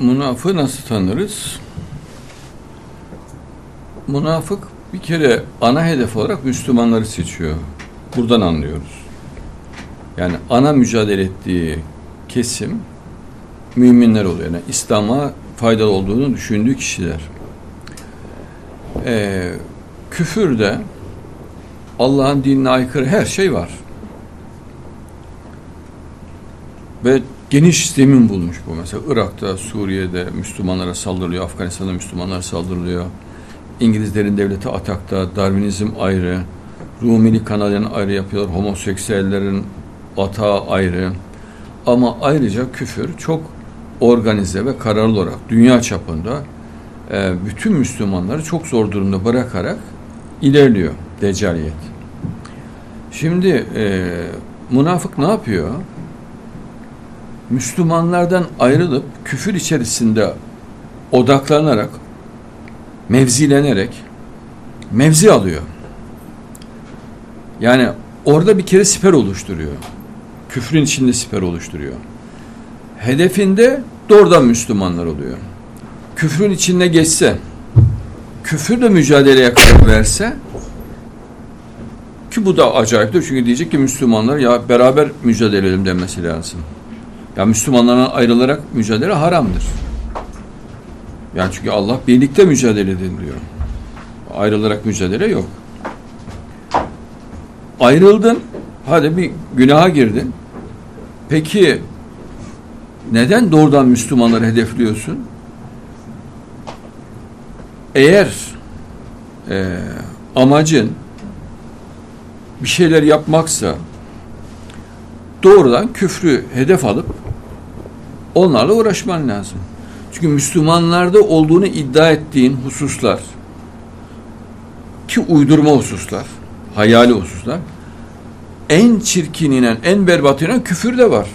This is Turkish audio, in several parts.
münafığı nasıl tanırız? Münafık bir kere ana hedef olarak Müslümanları seçiyor. Buradan anlıyoruz. Yani ana mücadele ettiği kesim müminler oluyor. Yani İslam'a faydalı olduğunu düşündüğü kişiler. Ee, küfürde Allah'ın dinine aykırı her şey var. Ve geniş zemin bulmuş bu. Mesela Irak'ta, Suriye'de Müslümanlara saldırılıyor, Afganistan'da Müslümanlara saldırılıyor. İngilizlerin devleti atakta, Darwinizm ayrı, Rumilik kanalını ayrı yapıyorlar, homoseksüellerin atağı ayrı. Ama ayrıca küfür çok organize ve kararlı olarak dünya çapında e, bütün Müslümanları çok zor durumda bırakarak ilerliyor deccaliyet. Şimdi e, münafık ne yapıyor? Müslümanlardan ayrılıp küfür içerisinde odaklanarak mevzilenerek mevzi alıyor. Yani orada bir kere siper oluşturuyor. Küfrün içinde siper oluşturuyor. Hedefinde doğrudan Müslümanlar oluyor. Küfrün içinde geçse, küfürle mücadeleye karar verse ki bu da acayiptir çünkü diyecek ki Müslümanlar ya beraber mücadele edelim demesi lazım. Ya Müslümanlardan ayrılarak mücadele haramdır. Yani çünkü Allah birlikte mücadele edin diyor. Ayrılarak mücadele yok. Ayrıldın, hadi bir günaha girdin. Peki neden doğrudan Müslümanları hedefliyorsun? Eğer e, amacın bir şeyler yapmaksa doğrudan küfrü hedef alıp onlarla uğraşman lazım. Çünkü Müslümanlarda olduğunu iddia ettiğin hususlar ki uydurma hususlar, hayali hususlar en çirkininen, en berbatinen küfür de var.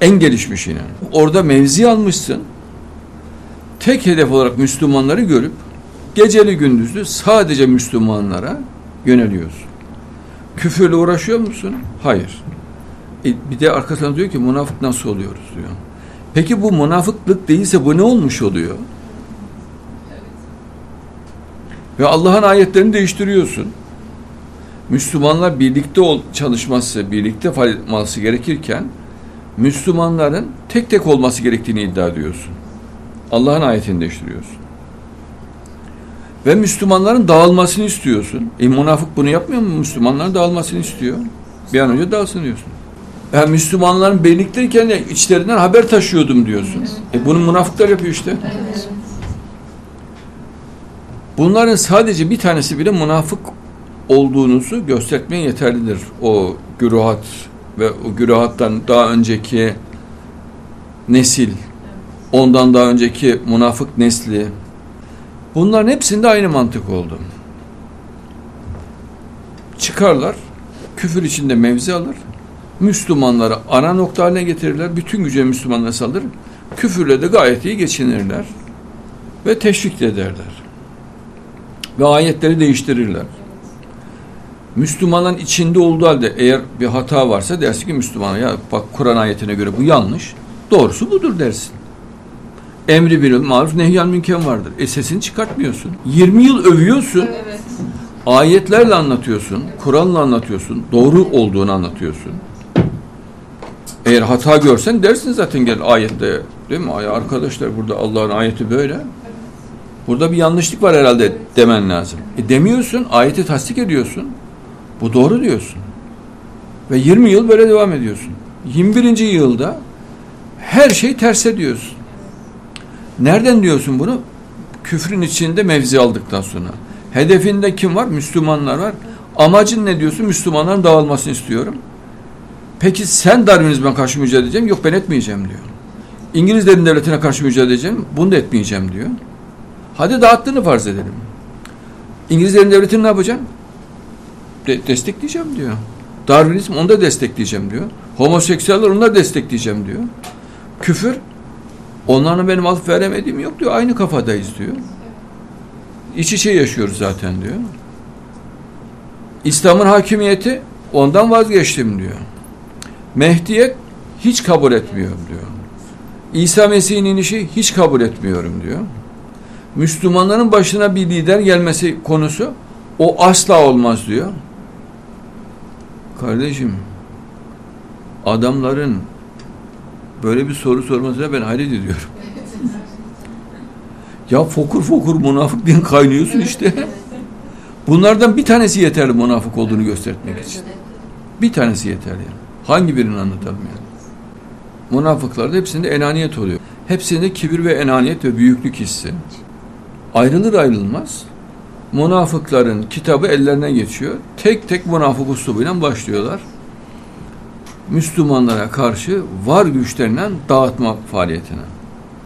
En gelişmişine. Orada mevzi almışsın. Tek hedef olarak Müslümanları görüp geceli gündüzlü sadece Müslümanlara yöneliyorsun. Küfürle uğraşıyor musun? Hayır. E, bir de arkasından diyor ki münafık nasıl oluyoruz diyor. Peki bu münafıklık değilse bu ne olmuş oluyor? Ve Allah'ın ayetlerini değiştiriyorsun. Müslümanlar birlikte ol, çalışması, birlikte faaliyet gerekirken Müslümanların tek tek olması gerektiğini iddia ediyorsun. Allah'ın ayetini değiştiriyorsun. Ve Müslümanların dağılmasını istiyorsun. E münafık bunu yapmıyor mu? Müslümanların dağılmasını istiyor. Bir an önce dağılsın diyorsun. Ben Müslümanların birlikteyken de içlerinden haber taşıyordum diyorsun. E bunu münafıklar yapıyor işte. Bunların sadece bir tanesi bile münafık olduğunuzu göstermeye yeterlidir. O güruhat ve o güruhattan daha önceki nesil, ondan daha önceki münafık nesli, bunların hepsinde aynı mantık oldu. Çıkarlar, küfür içinde mevzi alır, Müslümanları ana nokta haline getirirler, bütün güce Müslümanlara saldırır, küfürle de gayet iyi geçinirler ve teşvik ederler. Ve ayetleri değiştirirler. Müslümanların içinde olduğu halde eğer bir hata varsa dersin ki Müslümana ya bak Kur'an ayetine göre bu yanlış. Doğrusu budur dersin. Emri bil maruf nehyan münken vardır. E sesini çıkartmıyorsun. 20 yıl övüyorsun. Evet. Ayetlerle anlatıyorsun. Kur'an'la anlatıyorsun. Doğru olduğunu anlatıyorsun. Eğer hata görsen dersin zaten gel ayette. Değil mi? Ay arkadaşlar burada Allah'ın ayeti böyle. Burada bir yanlışlık var herhalde demen lazım. E demiyorsun, ayeti tasdik ediyorsun. Bu doğru diyorsun. Ve 20 yıl böyle devam ediyorsun. 21. yılda her şey ters ediyorsun. Nereden diyorsun bunu? Küfrün içinde mevzi aldıktan sonra. Hedefinde kim var? Müslümanlar var. Amacın ne diyorsun? Müslümanların dağılmasını istiyorum. Peki sen Darwinizme karşı mücadele edeceğim? Yok ben etmeyeceğim diyor. İngilizlerin devletine karşı mücadele edeceğim? Bunu da etmeyeceğim diyor. Hadi dağıttığını farz edelim. İngilizlerin devletini ne yapacağım? De destekleyeceğim diyor. Darwinizm onu da destekleyeceğim diyor. Homoseksüeller onu da destekleyeceğim diyor. Küfür onlarla benim alıp veremediğim yok diyor. Aynı kafadayız diyor. İç içe yaşıyoruz zaten diyor. İslam'ın hakimiyeti ondan vazgeçtim diyor. Mehdiyet hiç kabul etmiyorum diyor. İsa Mesih'in inişi hiç kabul etmiyorum diyor. Müslümanların başına bir lider gelmesi konusu o asla olmaz diyor. Kardeşim adamların böyle bir soru sormasına ben hayret ediyorum. Ya fokur fokur münafık din kaynıyorsun işte. Bunlardan bir tanesi yeterli münafık olduğunu göstermek için. Bir tanesi yeterli yani. Hangi birini anlatalım yani? Münafıklarda hepsinde enaniyet oluyor. Hepsinde kibir ve enaniyet ve büyüklük hissi. Ayrılır ayrılmaz münafıkların kitabı ellerine geçiyor. Tek tek münafık uslubuyla başlıyorlar. Müslümanlara karşı var güçlerinden dağıtma faaliyetine.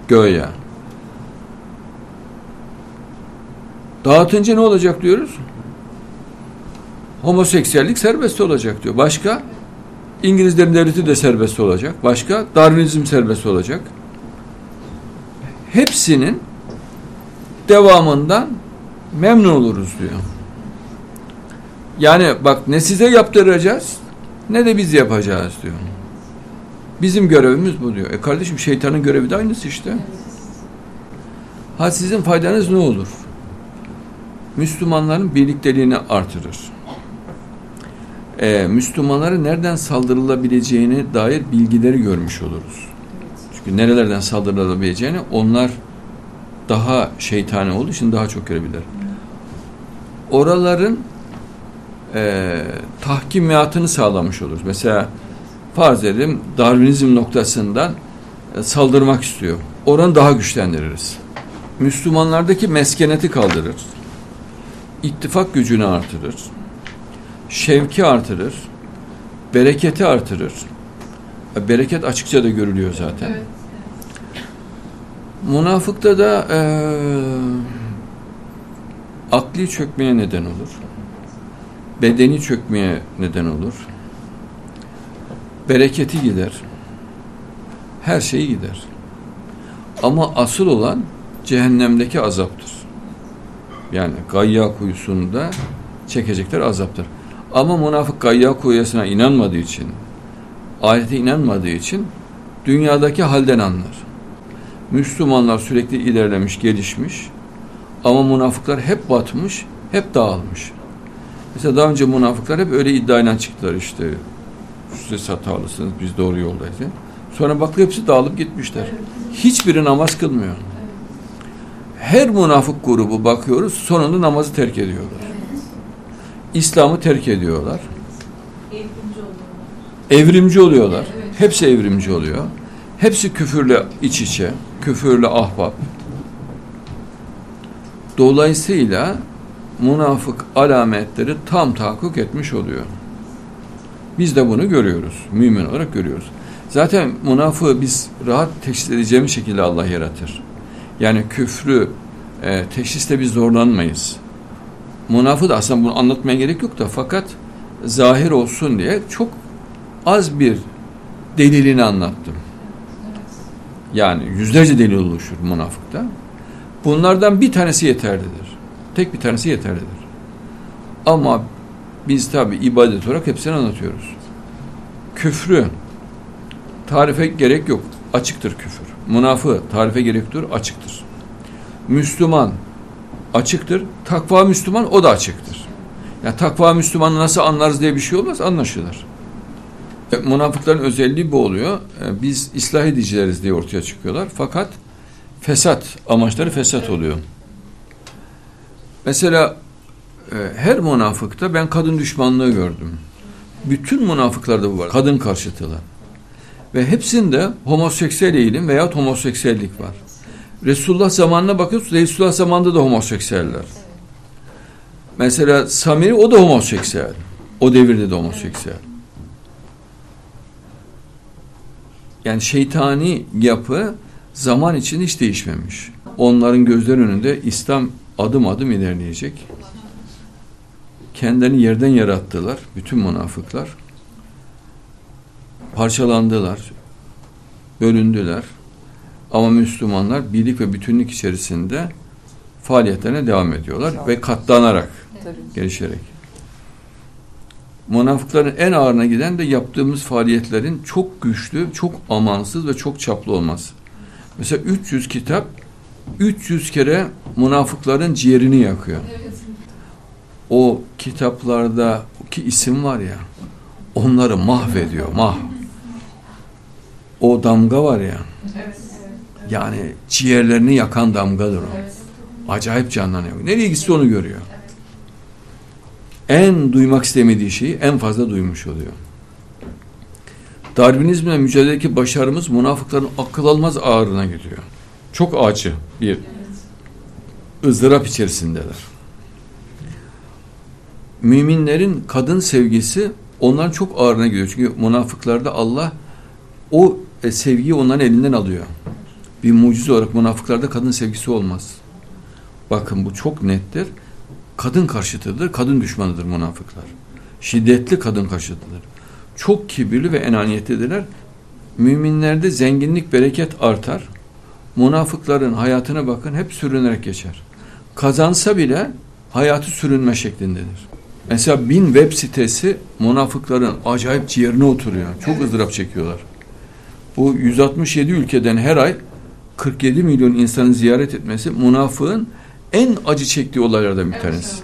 Göğe. Dağıtınca ne olacak diyoruz? Homoseksüellik serbest olacak diyor. Başka? İngilizlerin devleti de serbest olacak. Başka? Darwinizm serbest olacak. Hepsinin devamından memnun oluruz diyor. Yani bak ne size yaptıracağız ne de biz yapacağız diyor. Bizim görevimiz bu diyor. E kardeşim şeytanın görevi de aynısı işte. Ha sizin faydanız ne olur? Müslümanların birlikteliğini artırır. Ee, Müslümanları nereden saldırılabileceğine dair bilgileri görmüş oluruz. Çünkü nerelerden saldırılabileceğini onlar daha şeytani olduğu için daha çok görebilir. Oraların e, tahkimiyatını sağlamış oluruz. Mesela farz edelim Darwinizm noktasından e, saldırmak istiyor. Oranı daha güçlendiririz. Müslümanlardaki meskeneti kaldırır. İttifak gücünü artırır. Şevki artırır. Bereketi artırır. E, bereket açıkça da görülüyor zaten. Evet. Münafıkta da e, akli çökmeye neden olur. Bedeni çökmeye neden olur. Bereketi gider. Her şeyi gider. Ama asıl olan cehennemdeki azaptır. Yani gayya kuyusunda çekecekler azaptır. Ama münafık gayya kuyusuna inanmadığı için, ahirete inanmadığı için dünyadaki halden anlar. Müslümanlar sürekli ilerlemiş, gelişmiş. Ama münafıklar hep batmış, hep dağılmış. Mesela daha önce münafıklar hep öyle iddiayla çıktılar işte. Siz hatalısınız, biz doğru yoldayız. Sonra baklı hepsi dağılıp gitmişler. Hiçbiri namaz kılmıyor. Her münafık grubu bakıyoruz sonunda namazı terk ediyorlar. İslam'ı terk ediyorlar. Evrimci oluyorlar. Hepsi evrimci oluyor. Hepsi küfürle iç içe, küfürle ahbap. Dolayısıyla münafık alametleri tam tahakkuk etmiş oluyor. Biz de bunu görüyoruz. Mümin olarak görüyoruz. Zaten münafığı biz rahat teşhis edeceğimiz şekilde Allah yaratır. Yani küfrü e, teşhiste biz zorlanmayız. Münafığı da aslında bunu anlatmaya gerek yok da fakat zahir olsun diye çok az bir delilini anlattım. Yani yüzlerce delil oluşur münafıkta. Bunlardan bir tanesi yeterlidir. Tek bir tanesi yeterlidir. Ama biz tabi ibadet olarak hepsini anlatıyoruz. Küfrü tarife gerek yok. Açıktır küfür. Münafı tarife gerek yoktur. Açıktır. Müslüman açıktır. Takva Müslüman o da açıktır. Yani takva Müslümanı nasıl anlarız diye bir şey olmaz anlaşılır. E, münafıkların özelliği bu oluyor. E, biz ıslah edicileriz diye ortaya çıkıyorlar. Fakat fesat, amaçları fesat oluyor. Mesela e, her münafıkta ben kadın düşmanlığı gördüm. Bütün münafıklarda bu var. Kadın karşıtılı. Ve hepsinde homoseksüel eğilim veya homoseksüellik var. Resulullah zamanına bakıyoruz. Resulullah zamanında da homoseksüeller. Mesela Samiri o da homoseksüel. O devirde de homoseksüel. Yani şeytani yapı zaman için hiç değişmemiş. Onların gözler önünde İslam adım adım ilerleyecek. Kendilerini yerden yarattılar bütün münafıklar. Parçalandılar, bölündüler. Ama Müslümanlar birlik ve bütünlük içerisinde faaliyetlerine devam ediyorlar ve katlanarak, gelişerek. Münafıkların en ağırına giden de yaptığımız faaliyetlerin çok güçlü, çok amansız ve çok çaplı olması. Mesela 300 kitap 300 kere münafıkların ciğerini yakıyor. O kitaplarda ki isim var ya onları mahvediyor. Mah. O damga var ya. Yani ciğerlerini yakan damgadır o. Acayip canlanıyor. Nereye gitse onu görüyor. En duymak istemediği şeyi en fazla duymuş oluyor. Darwinizmle mücadeledeki başarımız münafıkların akıl almaz ağrına gidiyor. Çok acı bir ızdırap içerisindeler. Müminlerin kadın sevgisi onların çok ağrına gidiyor. Çünkü münafıklarda Allah o e, sevgiyi onların elinden alıyor. Bir mucize olarak münafıklarda kadın sevgisi olmaz. Bakın bu çok nettir. Kadın karşıtıdır, kadın düşmanıdır münafıklar. Şiddetli kadın karşıtıdır. Çok kibirli ve enaniyetlidirler. Müminlerde zenginlik, bereket artar. Münafıkların hayatına bakın hep sürünerek geçer. Kazansa bile hayatı sürünme şeklindedir. Mesela bin web sitesi münafıkların acayip ciğerine oturuyor. Çok ızdırap çekiyorlar. Bu 167 ülkeden her ay 47 milyon insanın ziyaret etmesi münafığın en acı çektiği olaylardan bir tanesi.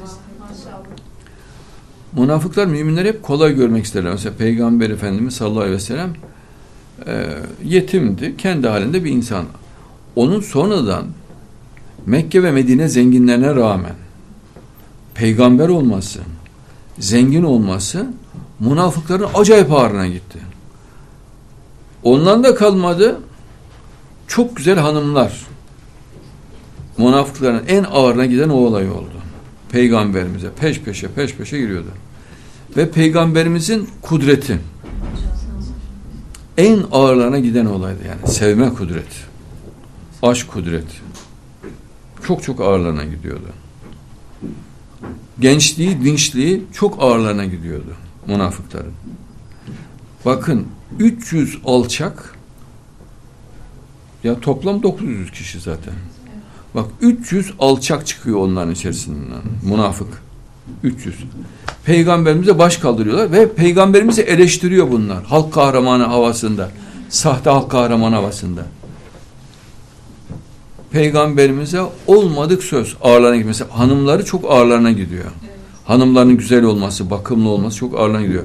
Münafıklar müminleri hep kolay görmek isterler. Mesela Peygamber Efendimiz sallallahu aleyhi ve sellem e, yetimdi. Kendi halinde bir insan. Onun sonradan Mekke ve Medine zenginlerine rağmen peygamber olması, zengin olması münafıkların acayip ağrına gitti. Ondan da kalmadı çok güzel hanımlar münafıkların en ağırına giden o olay oldu. Peygamberimize peş peşe peş peşe giriyordu. Ve peygamberimizin kudreti en ağırlarına giden olaydı yani. Sevme kudreti. Aşk kudreti. Çok çok ağırlarına gidiyordu. Gençliği, dinçliği çok ağırlarına gidiyordu münafıkların. Bakın 300 alçak ya toplam 900 kişi zaten. Bak 300 alçak çıkıyor onların içerisinden. Münafık. 300. Peygamberimize baş kaldırıyorlar ve peygamberimizi eleştiriyor bunlar. Halk kahramanı havasında. Sahte halk kahramanı havasında. Peygamberimize olmadık söz ağırlarına gidiyor. Mesela hanımları çok ağırlarına gidiyor. Hanımların güzel olması, bakımlı olması çok ağırlarına gidiyor.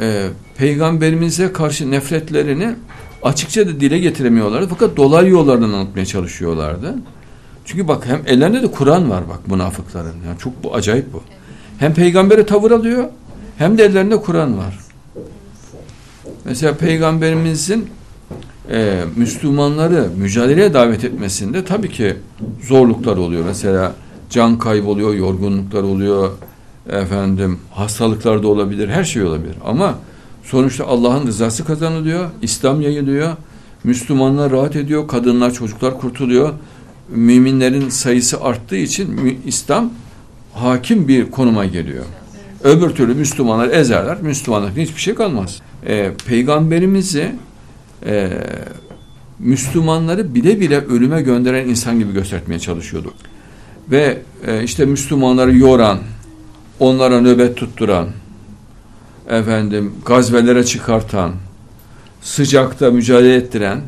Ee, peygamberimize karşı nefretlerini açıkça da dile getiremiyorlardı. Fakat dolaylı yollardan anlatmaya çalışıyorlardı. Çünkü bak hem ellerinde de Kur'an var bak münafıkların. Yani çok bu acayip bu. Hem peygambere tavır alıyor hem de ellerinde Kur'an var. Mesela peygamberimizin e, Müslümanları mücadeleye davet etmesinde tabii ki zorluklar oluyor. Mesela can kayboluyor, yorgunluklar oluyor, efendim hastalıklar da olabilir, her şey olabilir. Ama sonuçta Allah'ın rızası kazanılıyor, İslam yayılıyor, Müslümanlar rahat ediyor, kadınlar, çocuklar kurtuluyor müminlerin sayısı arttığı için İslam hakim bir konuma geliyor. Öbür türlü Müslümanlar ezerler, Müslümanlıkta hiçbir şey kalmaz. E, Peygamberimizi e, Müslümanları bile bile ölüme gönderen insan gibi göstermeye çalışıyordu. Ve e, işte Müslümanları yoran, onlara nöbet tutturan, efendim gazvelere çıkartan, sıcakta mücadele ettiren,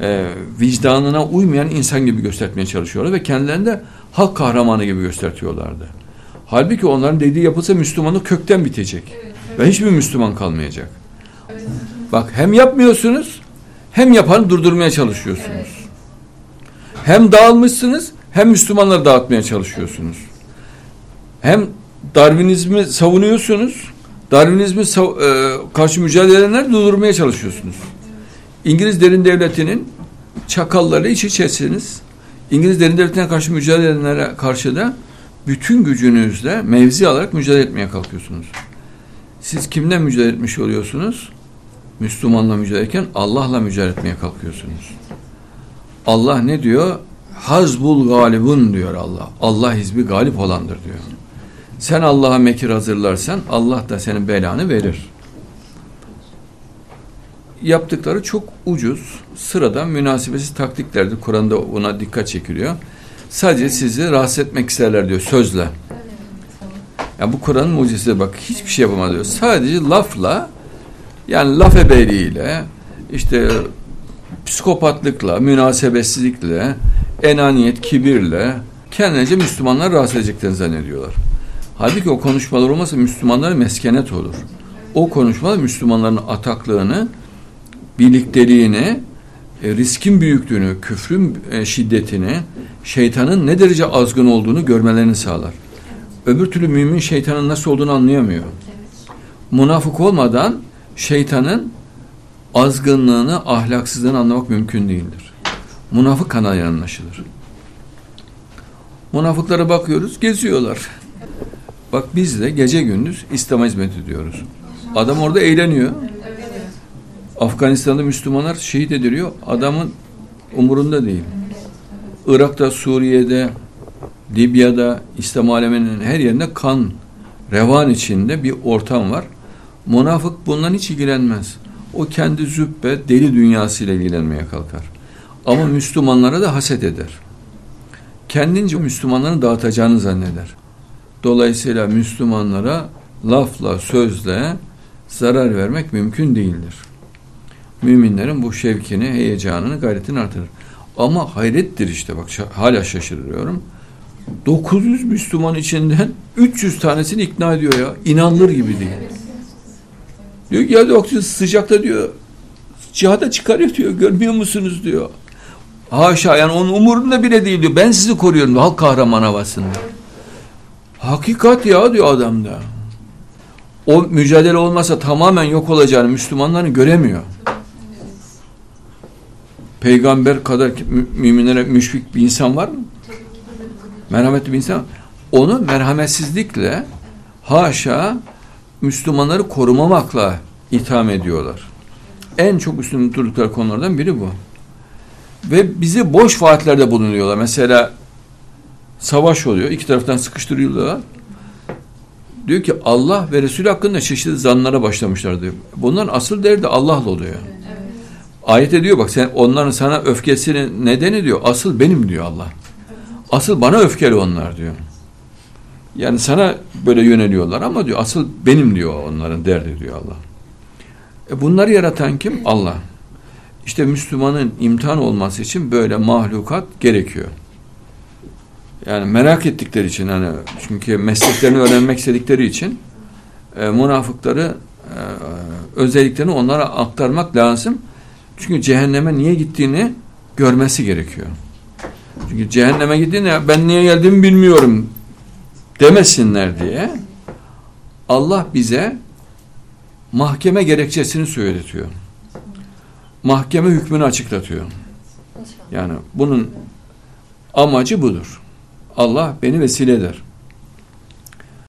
e, vicdanına uymayan insan gibi göstermeye çalışıyorlar ve kendilerini de halk kahramanı gibi göstertiyorlardı. Halbuki onların dediği yapılsa Müslümanlık kökten bitecek. Evet, evet. Ve hiçbir Müslüman kalmayacak. Evet. Bak hem yapmıyorsunuz hem yapanı durdurmaya çalışıyorsunuz. Evet. Hem dağılmışsınız hem Müslümanları dağıtmaya çalışıyorsunuz. Hem Darwinizmi savunuyorsunuz. Darwinizmi e, karşı mücadele edenleri durdurmaya çalışıyorsunuz. İngiliz derin devletinin çakalları iç içesiniz. İngiliz derin devletine karşı mücadele edenlere karşı da bütün gücünüzle mevzi alarak mücadele etmeye kalkıyorsunuz. Siz kimden mücadele etmiş oluyorsunuz? Müslümanla mücadele ederken Allah'la mücadele etmeye kalkıyorsunuz. Allah ne diyor? Hazbul galibun diyor Allah. Allah hizbi galip olandır diyor. Sen Allah'a mekir hazırlarsan Allah da senin belanı verir yaptıkları çok ucuz, sıradan münasebetsiz taktiklerdir. Kur'an'da ona dikkat çekiliyor. Sadece sizi rahatsız etmek isterler diyor sözle. Yani bu Kur'an'ın mucizesi bak hiçbir şey yapamaz diyor. Sadece lafla yani laf ebeliğiyle işte psikopatlıkla, münasebetsizlikle, enaniyet, kibirle kendince Müslümanlar rahatsız edeceklerini zannediyorlar. Halbuki o konuşmalar olmasa Müslümanlara meskenet olur. O konuşmalar Müslümanların ataklığını, birlikteliğini, e, riskin büyüklüğünü, küfrün e, şiddetini, şeytanın ne derece azgın olduğunu görmelerini sağlar. Öbür türlü mümin şeytanın nasıl olduğunu anlayamıyor. Münafık olmadan şeytanın azgınlığını, ahlaksızlığını anlamak mümkün değildir. Münafık kanalıyla anlaşılır. Münafıklara bakıyoruz, geziyorlar. Bak biz de gece gündüz İslam'a hizmet ediyoruz. Adam orada eğleniyor. Afganistan'da Müslümanlar şehit ediliyor. Adamın umurunda değil. Irak'ta, Suriye'de, Libya'da, İslam aleminin her yerinde kan revan içinde bir ortam var. Münafık bundan hiç ilgilenmez. O kendi züppe, deli dünyasıyla ilgilenmeye kalkar. Ama Müslümanlara da haset eder. Kendince Müslümanların dağıtacağını zanneder. Dolayısıyla Müslümanlara lafla, sözle zarar vermek mümkün değildir. Müminlerin bu şevkini, heyecanını, gayretini artırır. Ama hayrettir işte bak hala şaşırıyorum. 900 Müslüman içinden 300 tanesini ikna ediyor ya. İnanılır gibi değil. Diyor ki ya doktor sıcakta diyor cihada çıkarıyor diyor. Görmüyor musunuz diyor. Haşa yani onun umurunda bile değil diyor. Ben sizi koruyorum halk kahraman havasında. Hakikat ya diyor adamda. O mücadele olmasa tamamen yok olacağını Müslümanların göremiyor. Peygamber kadar müminlere müşfik bir insan var mı? Merhametli bir insan. Onu merhametsizlikle haşa Müslümanları korumamakla itham ediyorlar. En çok üstünde durdukları konulardan biri bu. Ve bizi boş vaatlerde bulunuyorlar. Mesela savaş oluyor. iki taraftan sıkıştırıyorlar. Diyor ki Allah ve Resul hakkında çeşitli zanlara başlamışlar diyor. Bunların asıl derdi Allah'la oluyor. Evet. Ayet ediyor bak sen onların sana öfkesini nedeni diyor. Asıl benim diyor Allah. Asıl bana öfkeli onlar diyor. Yani sana böyle yöneliyorlar ama diyor asıl benim diyor onların derdi diyor Allah. E bunları yaratan kim? Allah. İşte Müslümanın imtihan olması için böyle mahlukat gerekiyor. Yani merak ettikleri için hani çünkü mesleklerini öğrenmek istedikleri için e, münafıkları e, özelliklerini onlara aktarmak lazım. Çünkü cehenneme niye gittiğini görmesi gerekiyor. Çünkü cehenneme gittiğinde ben niye geldiğimi bilmiyorum demesinler diye Allah bize mahkeme gerekçesini söyletiyor. Mahkeme hükmünü açıklatıyor. Yani bunun amacı budur. Allah beni vesile eder.